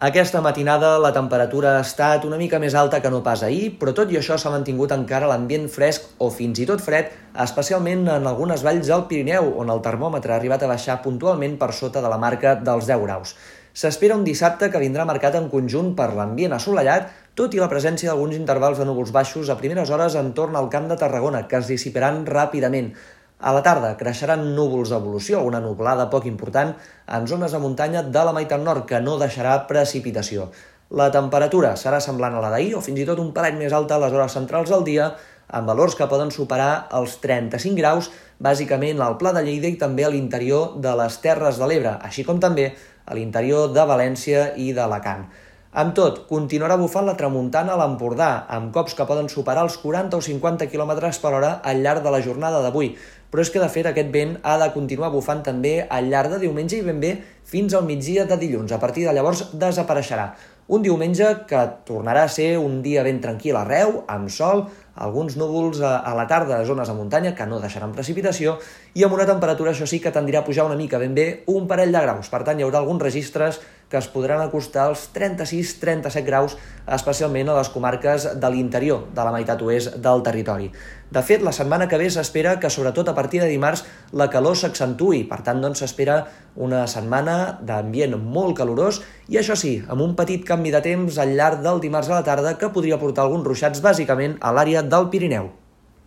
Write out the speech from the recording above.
Aquesta matinada la temperatura ha estat una mica més alta que no pas ahir, però tot i això s'ha mantingut encara l'ambient fresc o fins i tot fred, especialment en algunes valls del Pirineu, on el termòmetre ha arribat a baixar puntualment per sota de la marca dels 10 graus. S'espera un dissabte que vindrà marcat en conjunt per l'ambient assolellat, tot i la presència d'alguns intervals de núvols baixos a primeres hores entorn al Camp de Tarragona, que es dissiparan ràpidament. A la tarda creixeran núvols d'evolució, una nublada poc important en zones de muntanya de la meitat nord, que no deixarà precipitació. La temperatura serà semblant a la d'ahir o fins i tot un parell més alta a les hores centrals del dia, amb valors que poden superar els 35 graus, bàsicament al Pla de Lleida i també a l'interior de les Terres de l'Ebre, així com també a l'interior de València i d'Alacant. Amb tot, continuarà bufant la tramuntana a l'Empordà, amb cops que poden superar els 40 o 50 km per hora al llarg de la jornada d'avui, però és que de fet aquest vent ha de continuar bufant també al llarg de diumenge i ben bé fins al migdia de dilluns. A partir de llavors desapareixerà. Un diumenge que tornarà a ser un dia ben tranquil arreu, amb sol, alguns núvols a, a la tarda a zones de muntanya que no deixaran precipitació i amb una temperatura, això sí, que tendirà a pujar una mica ben bé un parell de graus. Per tant, hi haurà alguns registres que es podran acostar als 36-37 graus, especialment a les comarques de l'interior, de la meitat oest del territori. De fet, la setmana que ve s'espera que, sobretot a partir de dimarts, la calor s'accentui. Per tant, doncs, s'espera una setmana d'ambient molt calorós i, això sí, amb un petit canvi de temps al llarg del dimarts a la tarda que podria portar alguns ruixats, bàsicament a l'àrea del Pirineu.